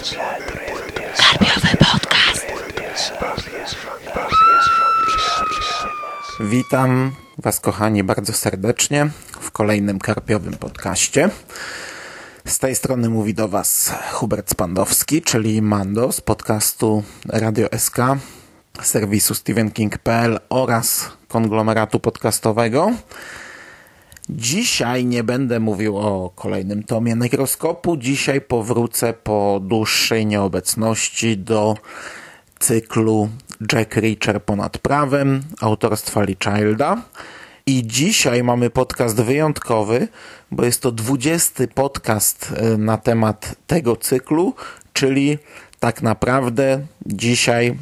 Karpiowy podcast. Witam Was, kochani, bardzo serdecznie w kolejnym karpiowym podcaście. Z tej strony mówi do Was Hubert Spandowski, czyli Mando z podcastu Radio SK, serwisu StephenKing.pl oraz konglomeratu podcastowego. Dzisiaj nie będę mówił o kolejnym tomie nekroskopu. Dzisiaj powrócę po dłuższej nieobecności do cyklu Jack Reacher ponad prawem autorstwa Lee Childa. I dzisiaj mamy podcast wyjątkowy, bo jest to 20 podcast e, na temat tego cyklu, czyli tak naprawdę dzisiaj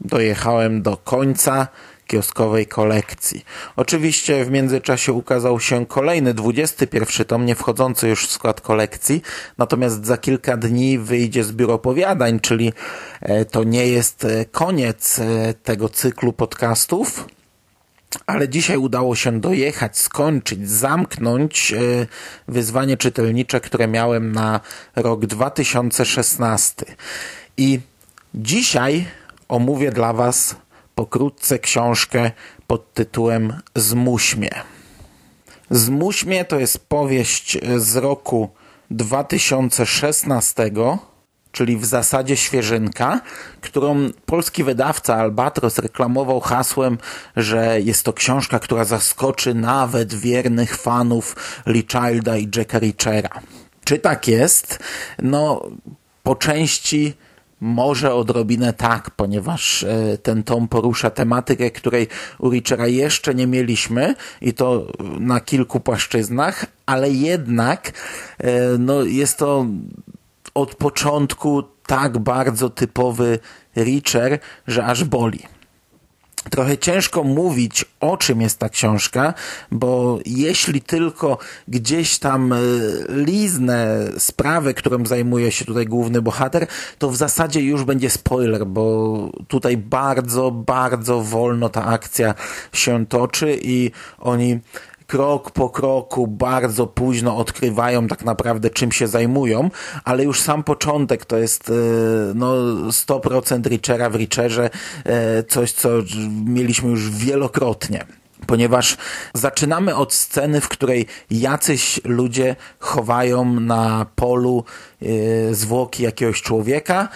dojechałem do końca kioskowej kolekcji. Oczywiście w międzyczasie ukazał się kolejny 21 tom, nie wchodzący już w skład kolekcji, natomiast za kilka dni wyjdzie zbiór opowiadań, czyli e, to nie jest e, koniec e, tego cyklu podcastów. Ale dzisiaj udało się dojechać, skończyć, zamknąć wyzwanie czytelnicze, które miałem na rok 2016. I dzisiaj omówię dla Was pokrótce książkę pod tytułem Zmuś mnie. Zmuś mnie to jest powieść z roku 2016, czyli w zasadzie świeżynka, którą polski wydawca Albatros reklamował hasłem, że jest to książka, która zaskoczy nawet wiernych fanów Lee Childa i Jacka Reachera. Czy tak jest? No, po części może odrobinę tak, ponieważ e, ten tom porusza tematykę, której u Richera jeszcze nie mieliśmy i to na kilku płaszczyznach, ale jednak e, no, jest to od początku tak bardzo typowy Richer, że aż boli trochę ciężko mówić, o czym jest ta książka, bo jeśli tylko gdzieś tam e, liznę sprawę, którą zajmuje się tutaj główny bohater, to w zasadzie już będzie spoiler, bo tutaj bardzo, bardzo wolno ta akcja się toczy i oni krok po kroku bardzo późno odkrywają tak naprawdę czym się zajmują, ale już sam początek to jest e, no 100% Richera w Richerze, e, coś co mieliśmy już wielokrotnie ponieważ zaczynamy od sceny, w której jacyś ludzie chowają na polu e, zwłoki jakiegoś człowieka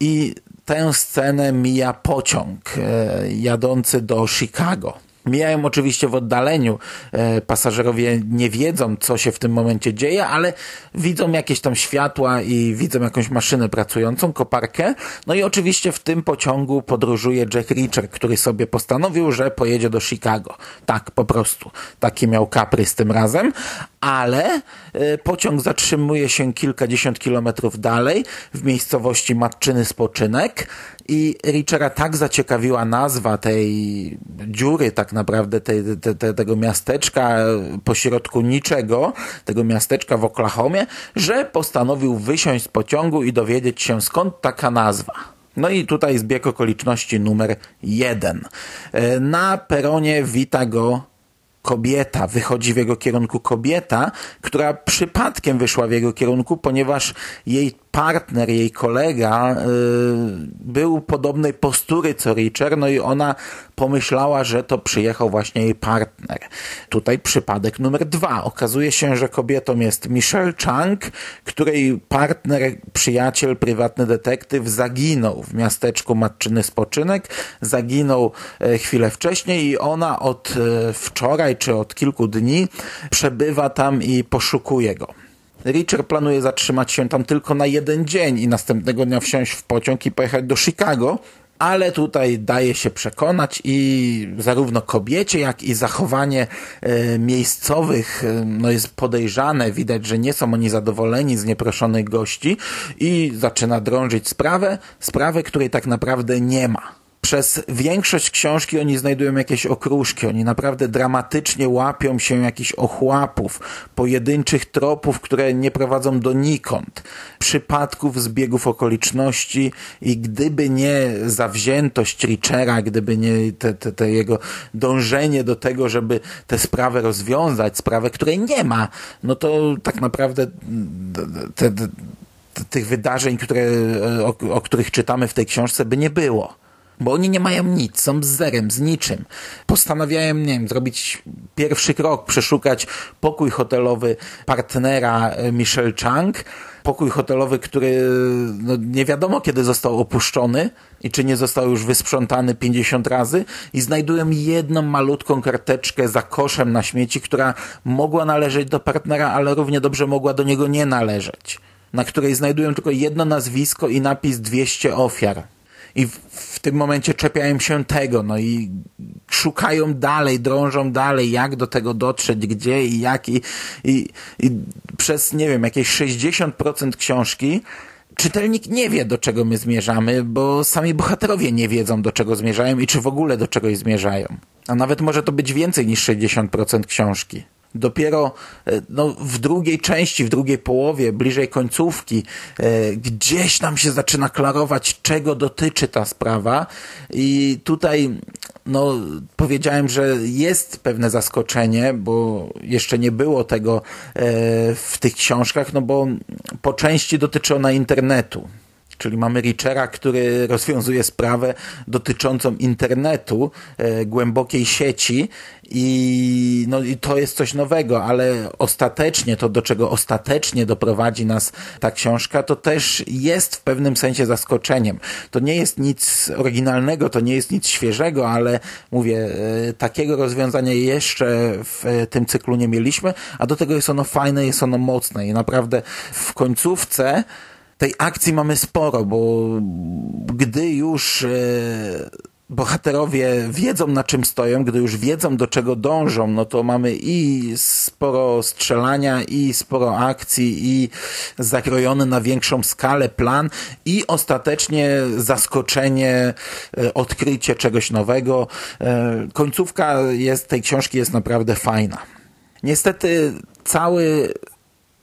i tę scenę mija pociąg jadący do Chicago. Mijają oczywiście w oddaleniu. E, pasażerowie nie wiedzą, co się w tym momencie dzieje, ale widzą jakieś tam światła i widzą jakąś maszynę pracującą, koparkę. No i oczywiście w tym pociągu podróżuje Jack Reacher, który sobie postanowił, że pojedzie do Chicago. Tak, po prostu. Taki miał kaprys tym razem, ale e, pociąg zatrzymuje się kilkadziesiąt kilometrów dalej w miejscowości Matczyny Spoczynek i Richera tak zaciekawiła nazwa tej dziury, tak naprawdę tej, te, te, tego miasteczka pośrodku niczego, tego miasteczka w Oklahomie, że postanowił wysiąść z pociągu i dowiedzieć się skąd taka nazwa. No i tutaj zbieg okoliczności numer jeden. E, na peronie wita go kobieta, wychodzi w jego kierunku kobieta, która przypadkiem wyszła w jego kierunku, ponieważ jej partner, jej kolega y, był podobnej postury co Richard, no i ona pomyślała, że to przyjechał właśnie jej partner. Tutaj przypadek numer dwa. Okazuje się, że kobietą jest Michelle Chang, której partner, przyjaciel, prywatny detektyw zaginął w miasteczku Matczyny Spoczynek. Zaginął e, chwilę wcześniej i ona od e, wczoraj czy od kilku dni przebywa tam i poszukuje go. Richard planuje zatrzymać się tam tylko na jeden dzień i następnego dnia wsiąść w pociąg i pojechać do Chicago, ale tutaj daje się przekonać i zarówno kobiecie, jak i zachowanie e, miejscowych e, no jest podejrzane. Widać, że nie są oni zadowoleni z nieproszonych gości i zaczyna drążyć sprawę, sprawę, której tak naprawdę nie ma przez większość książki oni znajdują jakieś okruszki, oni naprawdę dramatycznie łapią się jakichś ochłapów, pojedynczych tropów, które nie prowadzą donikąd, przypadków, zbiegów okoliczności i gdyby nie zawziętość Richera, gdyby nie te, te, te jego dążenie do tego, żeby tę sprawę rozwiązać, sprawę, której nie ma, no to tak naprawdę te, tych wydarzeń, które, o, o których czytamy w tej książce, by nie było. Bo oni nie mają nic, są z zerem, z niczym. Postanawiają, nie wiem, zrobić pierwszy krok, przeszukać pokój hotelowy partnera e, Michelle Chang, pokój hotelowy, który no, nie wiadomo kiedy został opuszczony i czy nie został już wysprzątany 50 razy i znajdują jedną malutką karteczkę za koszem na śmieci, która mogła należeć do partnera, ale równie dobrze mogła do niego nie należeć. Na której znajdują tylko jedno nazwisko i napis 200 ofiar. I w, w tym momencie czepiają się tego, no i szukają dalej, drążą dalej, jak do tego dotrzeć, gdzie i jak i, i, i przez, nie wiem, jakieś 60% książki czytelnik nie wie, do czego my zmierzamy, bo sami bohaterowie nie wiedzą, do czego zmierzają i czy w ogóle do czegoś zmierzają. A nawet może to być więcej niż 60% książki. Dopiero e, no, w drugiej części, w drugiej połowie, bliżej końcówki, e, gdzieś nam się zaczyna klarować, czego dotyczy ta sprawa. I tutaj no, powiedziałem, że jest pewne zaskoczenie, bo jeszcze nie było tego e, w tych książkach, no bo po części dotyczy ona internetu. Czyli mamy Richera, który rozwiązuje sprawę dotyczącą internetu, e, głębokiej sieci i, no, i to jest coś nowego, ale ostatecznie, to do czego ostatecznie doprowadzi nas ta książka, to też jest w pewnym sensie zaskoczeniem. To nie jest nic oryginalnego, to nie jest nic świeżego, ale mówię, e, takiego rozwiązania jeszcze w e, tym cyklu nie mieliśmy, a do tego jest ono fajne, jest ono mocne i naprawdę w końcówce tej akcji mamy sporo, bo gdy już e, bohaterowie wiedzą na czym stoją, gdy już wiedzą do czego dążą, no to mamy i sporo strzelania, i sporo akcji, i zakrojony na większą skalę plan, i ostatecznie zaskoczenie, e, odkrycie czegoś nowego. E, końcówka jest, tej książki jest naprawdę fajna. Niestety cały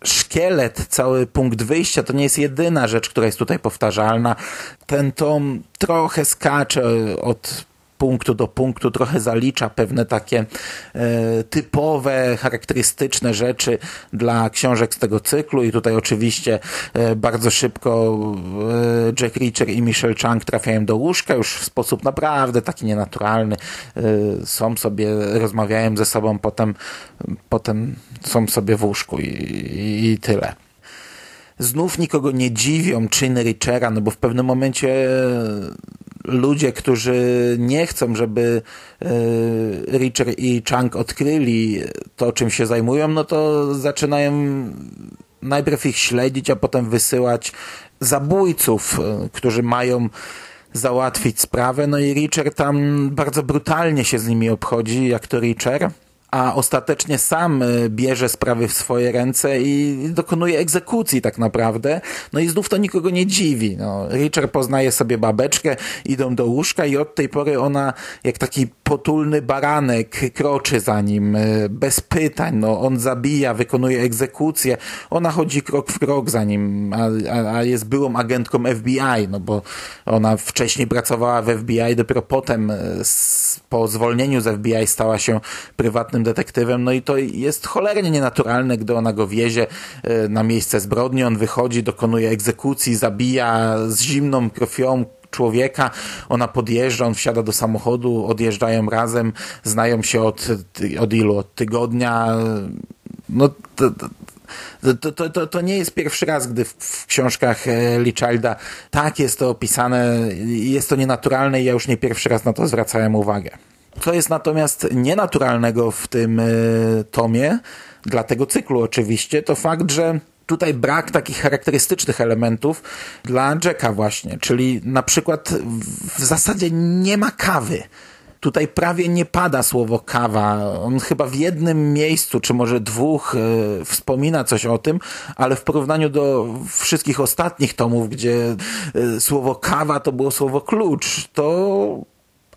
szkielet, cały punkt wyjścia to nie jest jedyna rzecz, która jest tutaj powtarzalna. Ten tom trochę skacze od punktu do punktu, trochę zalicza pewne takie e, typowe, charakterystyczne rzeczy dla książek z tego cyklu i tutaj oczywiście e, bardzo szybko e, Jack Reacher i Michelle Chang trafiają do łóżka już w sposób naprawdę taki nienaturalny. Są sobie, rozmawiają ze sobą, potem, potem są sobie w łóżku i, i, i tyle znów nikogo nie dziwią czyny Richera, no bo w pewnym momencie ludzie, którzy nie chcą, żeby e, Richard i Chang odkryli to, czym się zajmują, no to zaczynają najpierw ich śledzić, a potem wysyłać zabójców, e, którzy mają załatwić sprawę. No i Richard tam bardzo brutalnie się z nimi obchodzi, jak to Richard a ostatecznie sam e, bierze sprawy w swoje ręce i dokonuje egzekucji tak naprawdę. No i znów to nikogo nie dziwi. No, Richard poznaje sobie babeczkę, idą do łóżka i od tej pory ona jak taki potulny baranek kroczy za nim, e, bez pytań. No, on zabija, wykonuje egzekucję. Ona chodzi krok w krok za nim, a, a, a jest byłą agentką FBI, no bo ona wcześniej pracowała w FBI, dopiero potem e, po zwolnieniu z FBI stała się prywatnym detektywem, no i to jest cholernie nienaturalne, gdy ona go wiezie e, na miejsce zbrodni, on wychodzi, dokonuje egzekucji, zabija z zimną krwią człowieka, ona podjeżdża, on wsiada do samochodu, odjeżdżają razem, znają się od, od ilu? Od tygodnia, no to, to, to, to, to nie jest pierwszy raz, gdy w, w książkach e, Lee Childa tak jest to opisane, jest to nienaturalne i ja już nie pierwszy raz na to zwracałem uwagę. Co jest natomiast nienaturalnego w tym e, tomie, dla tego cyklu oczywiście, to fakt, że tutaj brak takich charakterystycznych elementów dla Jacka właśnie, czyli na przykład w zasadzie nie ma kawy. Tutaj prawie nie pada słowo kawa. On chyba w jednym miejscu, czy może dwóch, e, wspomina coś o tym, ale w porównaniu do wszystkich ostatnich tomów, gdzie e, słowo kawa to było słowo klucz, to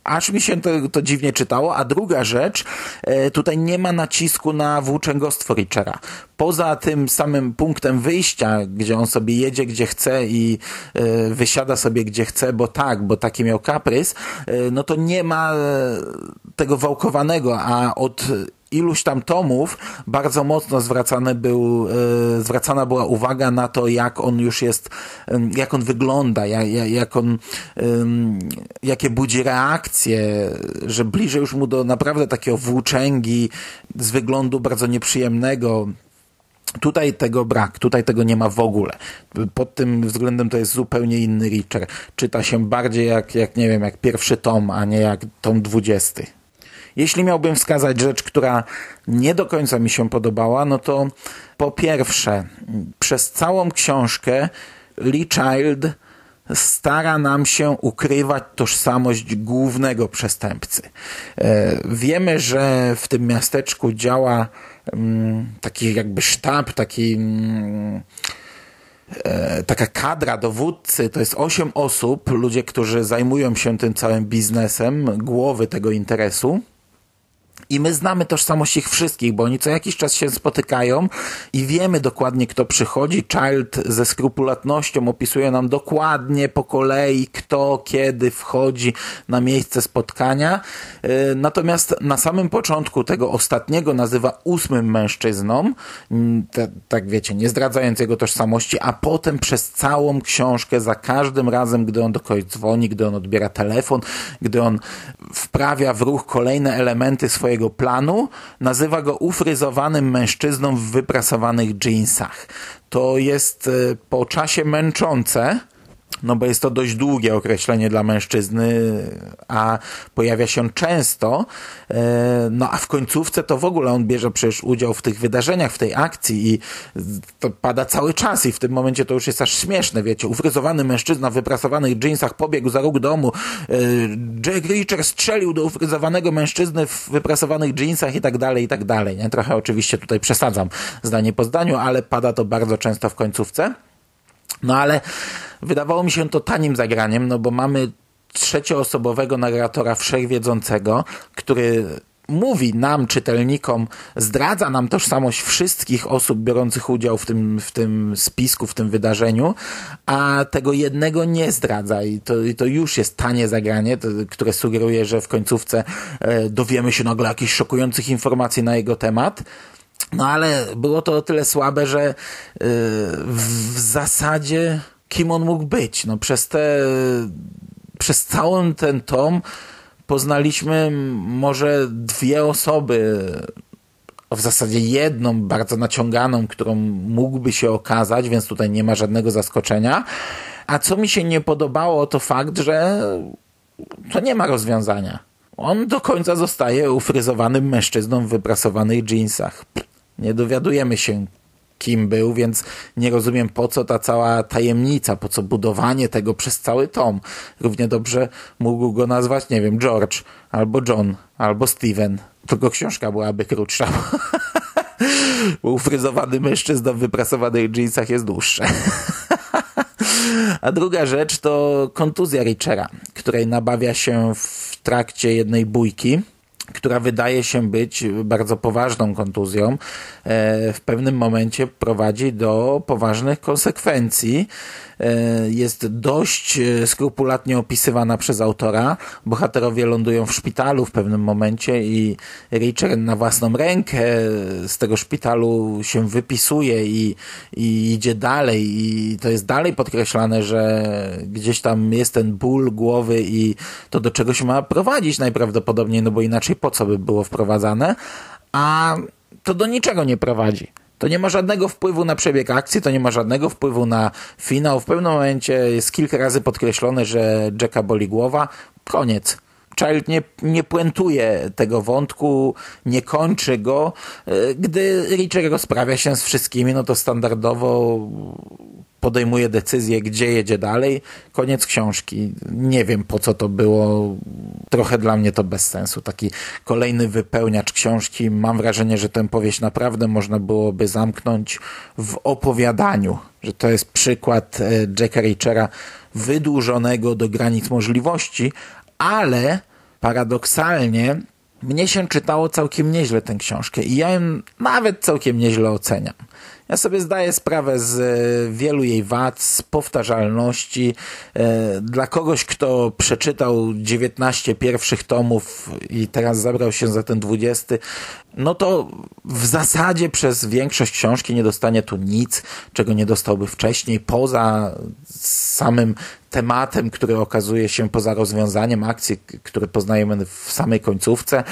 aż mi się to, to dziwnie czytało. A druga rzecz, e, tutaj nie ma nacisku na włóczęgostwo Richera. Poza tym samym punktem wyjścia, gdzie on sobie jedzie gdzie chce i e, wysiada sobie gdzie chce, bo tak, bo taki miał kaprys, e, no to nie ma tego wałkowanego, a od iluś tam tomów bardzo mocno był, e, zwracana była uwaga na to, jak on już jest, jak on wygląda, jak, jak on, jakie budzi reakcje, że bliżej już mu do naprawdę takiego włóczęgi z wyglądu bardzo nieprzyjemnego, Tutaj tego brak, tutaj tego nie ma w ogóle. Pod tym względem to jest zupełnie inny Richer. Czyta się bardziej jak, jak nie wiem, jak pierwszy tom, a nie jak tom dwudziesty. Jeśli miałbym wskazać rzecz, która nie do końca mi się podobała, no to po pierwsze, przez całą książkę Lee Child stara nam się ukrywać tożsamość głównego przestępcy. E, wiemy, że w tym miasteczku działa mm, taki jakby sztab, taki mm, e, taka kadra dowódcy, to jest osiem osób, ludzie, którzy zajmują się tym całym biznesem, głowy tego interesu. I my znamy tożsamość ich wszystkich, bo oni co jakiś czas się spotykają i wiemy dokładnie, kto przychodzi. Child ze skrupulatnością opisuje nam dokładnie po kolei, kto, kiedy wchodzi na miejsce spotkania. E, natomiast na samym początku tego ostatniego nazywa ósmym mężczyzną, tak wiecie, nie zdradzając jego tożsamości, a potem przez całą książkę, za każdym razem, gdy on do kogoś dzwoni, gdy on odbiera telefon, gdy on wprawia w ruch kolejne elementy swojego swojego planu, nazywa go ufryzowanym mężczyzną w wyprasowanych jeansach. To jest e, po czasie męczące, no bo jest to dość długie określenie dla mężczyzny, a pojawia się często, e, no a w końcówce to w ogóle on bierze przecież udział w tych wydarzeniach, w tej akcji i to pada cały czas i w tym momencie to już jest aż śmieszne, wiecie, ufryzowany mężczyzna w wyprasowanych jeansach pobiegł za róg domu, e, Jack Reacher strzelił do ufryzowanego mężczyzny w wyprasowanych jeansach i tak dalej, i tak dalej, nie? Trochę oczywiście tutaj przesadzam zdanie po zdaniu, ale pada to bardzo często w końcówce. No ale wydawało mi się to tanim zagraniem, no bo mamy trzecioosobowego narratora wszechwiedzącego, który mówi nam, czytelnikom, zdradza nam tożsamość wszystkich osób biorących udział w tym, w tym spisku, w tym wydarzeniu, a tego jednego nie zdradza i to, i to już jest tanie zagranie, to, które sugeruje, że w końcówce e, dowiemy się nagle jakichś szokujących informacji na jego temat. No ale było to o tyle słabe, że e, w, zasadzie kim on mógł być. No przez te, przez cały ten tom poznaliśmy może dwie osoby, w zasadzie jedną bardzo naciąganą, którą mógłby się okazać, więc tutaj nie ma żadnego zaskoczenia. A co mi się nie podobało, to fakt, że to nie ma rozwiązania. On do końca zostaje ufryzowanym mężczyzną w wyprasowanych jeansach. Nie dowiadujemy się, kim był, więc nie rozumiem po co ta cała tajemnica, po co budowanie tego przez cały tom. Równie dobrze mógł go nazwać, nie wiem, George, albo John, albo Steven. Tylko książka byłaby krótsza. Ufryzowany mężczyzna w wyprasowanych jeansach jest dłuższe. A druga rzecz to kontuzja Richera, której nabawia się w trakcie jednej bójki która wydaje się być bardzo poważną kontuzją, e, w pewnym momencie prowadzi do poważnych konsekwencji. E, jest dość e, skrupulatnie opisywana przez autora. Bohaterowie lądują w szpitalu w pewnym momencie i Richard na własną rękę z tego szpitalu się wypisuje i, i idzie dalej i to jest dalej podkreślane, że gdzieś tam jest ten ból głowy i to do czegoś ma prowadzić najprawdopodobniej, no bo inaczej po co by było wprowadzane, a to do niczego nie prowadzi. To nie ma żadnego wpływu na przebieg akcji, to nie ma żadnego wpływu na finał. W pewnym momencie jest kilka razy podkreślone, że Jacka boli głowa. Koniec. Child nie, nie puentuje tego wątku, nie kończy go. E, gdy Richard rozprawia się z wszystkimi, no to standardowo podejmuje decyzję, gdzie jedzie dalej. Koniec książki. Nie wiem po co to było. Trochę dla mnie to bez sensu. Taki kolejny wypełniacz książki. Mam wrażenie, że tę powieść naprawdę można byłoby zamknąć w opowiadaniu. Że to jest przykład e, Jacka Richera wydłużonego do granic możliwości, ale paradoksalnie mnie się czytało całkiem nieźle tę książkę i ja ją nawet całkiem nieźle oceniam. Ja sobie zdaję sprawę z e, wielu jej wad, z powtarzalności. E, dla kogoś, kto przeczytał 19 pierwszych tomów i teraz zabrał się za ten 20, no to w zasadzie przez większość książki nie dostanie tu nic, czego nie dostałby wcześniej, poza samym tematem, który okazuje się poza rozwiązaniem akcji, który poznajemy w samej końcówce.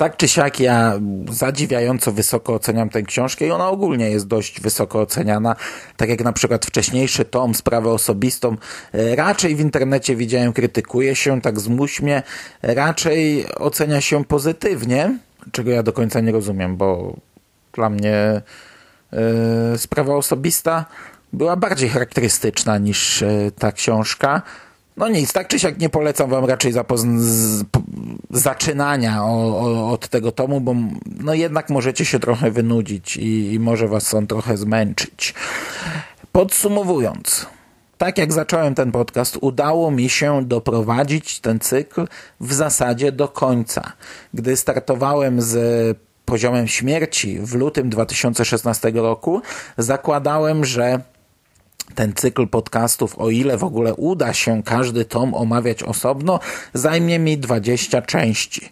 Tak czy siak ja zadziwiająco wysoko oceniam tę książkę i ona ogólnie jest dość wysoko oceniana. Tak jak na przykład wcześniejszy tom, Sprawę osobistą, e, raczej w internecie widziałem krytykuje się, tak zmuśmy, raczej ocenia się pozytywnie, czego ja do końca nie rozumiem, bo dla mnie yy, sprawa osobista była bardziej charakterystyczna niż yy, ta książka. No nic, tak czy siak nie polecam wam raczej z, zaczynania o, o, od tego tomu, bo no jednak możecie się trochę wynudzić i, i może was on trochę zmęczyć. Podsumowując, tak jak zacząłem ten podcast, udało mi się doprowadzić ten cykl w zasadzie do końca. Gdy startowałem z poziomem śmierci w lutym 2016 roku, zakładałem, że ten cykl podcastów, o ile w ogóle uda się każdy tom omawiać osobno, zajmie mi 20 części.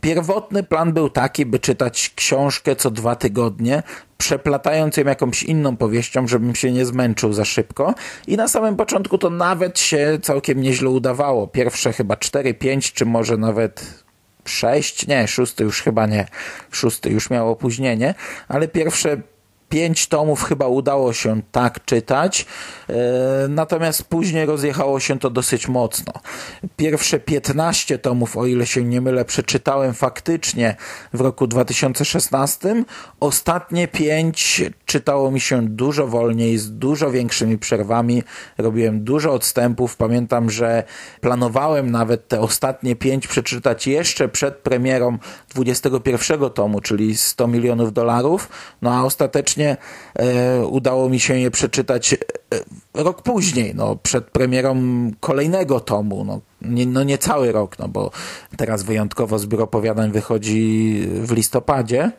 Pierwotny plan był taki, by czytać książkę co dwa tygodnie, przeplatając ją jakąś inną powieścią, żebym się nie zmęczył za szybko. I na samym początku to nawet się całkiem nieźle udawało. Pierwsze chyba 4, 5, czy może nawet 6, nie, szósty już chyba nie, szósty już miał opóźnienie, ale pierwsze pięć tomów chyba udało się tak czytać, e, natomiast później rozjechało się to dosyć mocno. Pierwsze 15 tomów, o ile się nie mylę, przeczytałem faktycznie w roku 2016. Ostatnie pięć czytało mi się dużo wolniej, z dużo większymi przerwami. Robiłem dużo odstępów. Pamiętam, że planowałem nawet te ostatnie pięć przeczytać jeszcze przed premierą 21 tomu, czyli 100 milionów dolarów, no a ostatecznie właśnie e, udało mi się je przeczytać e, rok później, no, przed premierą kolejnego tomu. No, nie, no nie cały rok, no bo teraz wyjątkowo zbiór opowiadań wychodzi w listopadzie.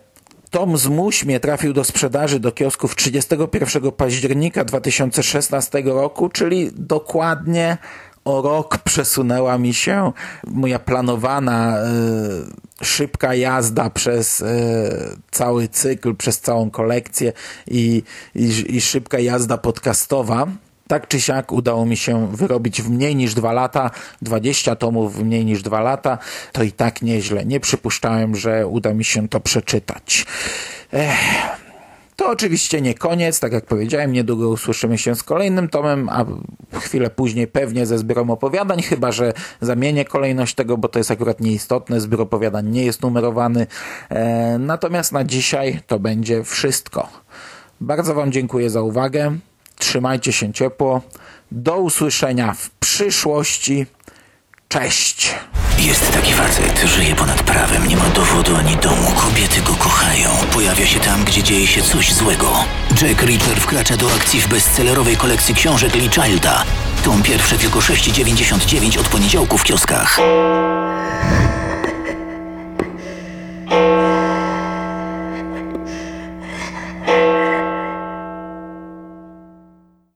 Tom z Muśmie trafił do sprzedaży do kiosków 31 października 2016 roku, czyli dokładnie o rok przesunęła mi się moja planowana y, szybka jazda przez y, cały cykl, przez całą kolekcję i, i, i szybka jazda podcastowa. Tak czy siak udało mi się wyrobić w mniej niż dwa lata, 20 tomów w mniej niż dwa lata, to i tak nieźle. Nie przypuszczałem, że uda mi się to przeczytać. Ech. To oczywiście nie koniec, tak jak powiedziałem, niedługo usłyszymy się z kolejnym tomem, a chwilę później pewnie ze zbiorem opowiadań, chyba że zamienię kolejność tego, bo to jest akurat nieistotne, zbiór opowiadań nie jest numerowany. E, natomiast na dzisiaj to będzie wszystko. Bardzo Wam dziękuję za uwagę. Trzymajcie się ciepło. Do usłyszenia w przyszłości. Cześć! Jest taki facet, żyje ponad prawem, nie ma dowodu ani domu, kobiety go kochają. Pojawia się tam, gdzie dzieje się coś złego. Jack Reacher wkracza do akcji w bestsellerowej kolekcji książek Lee Childa. Tom pierwszy tylko 6,99 od poniedziałku w kioskach.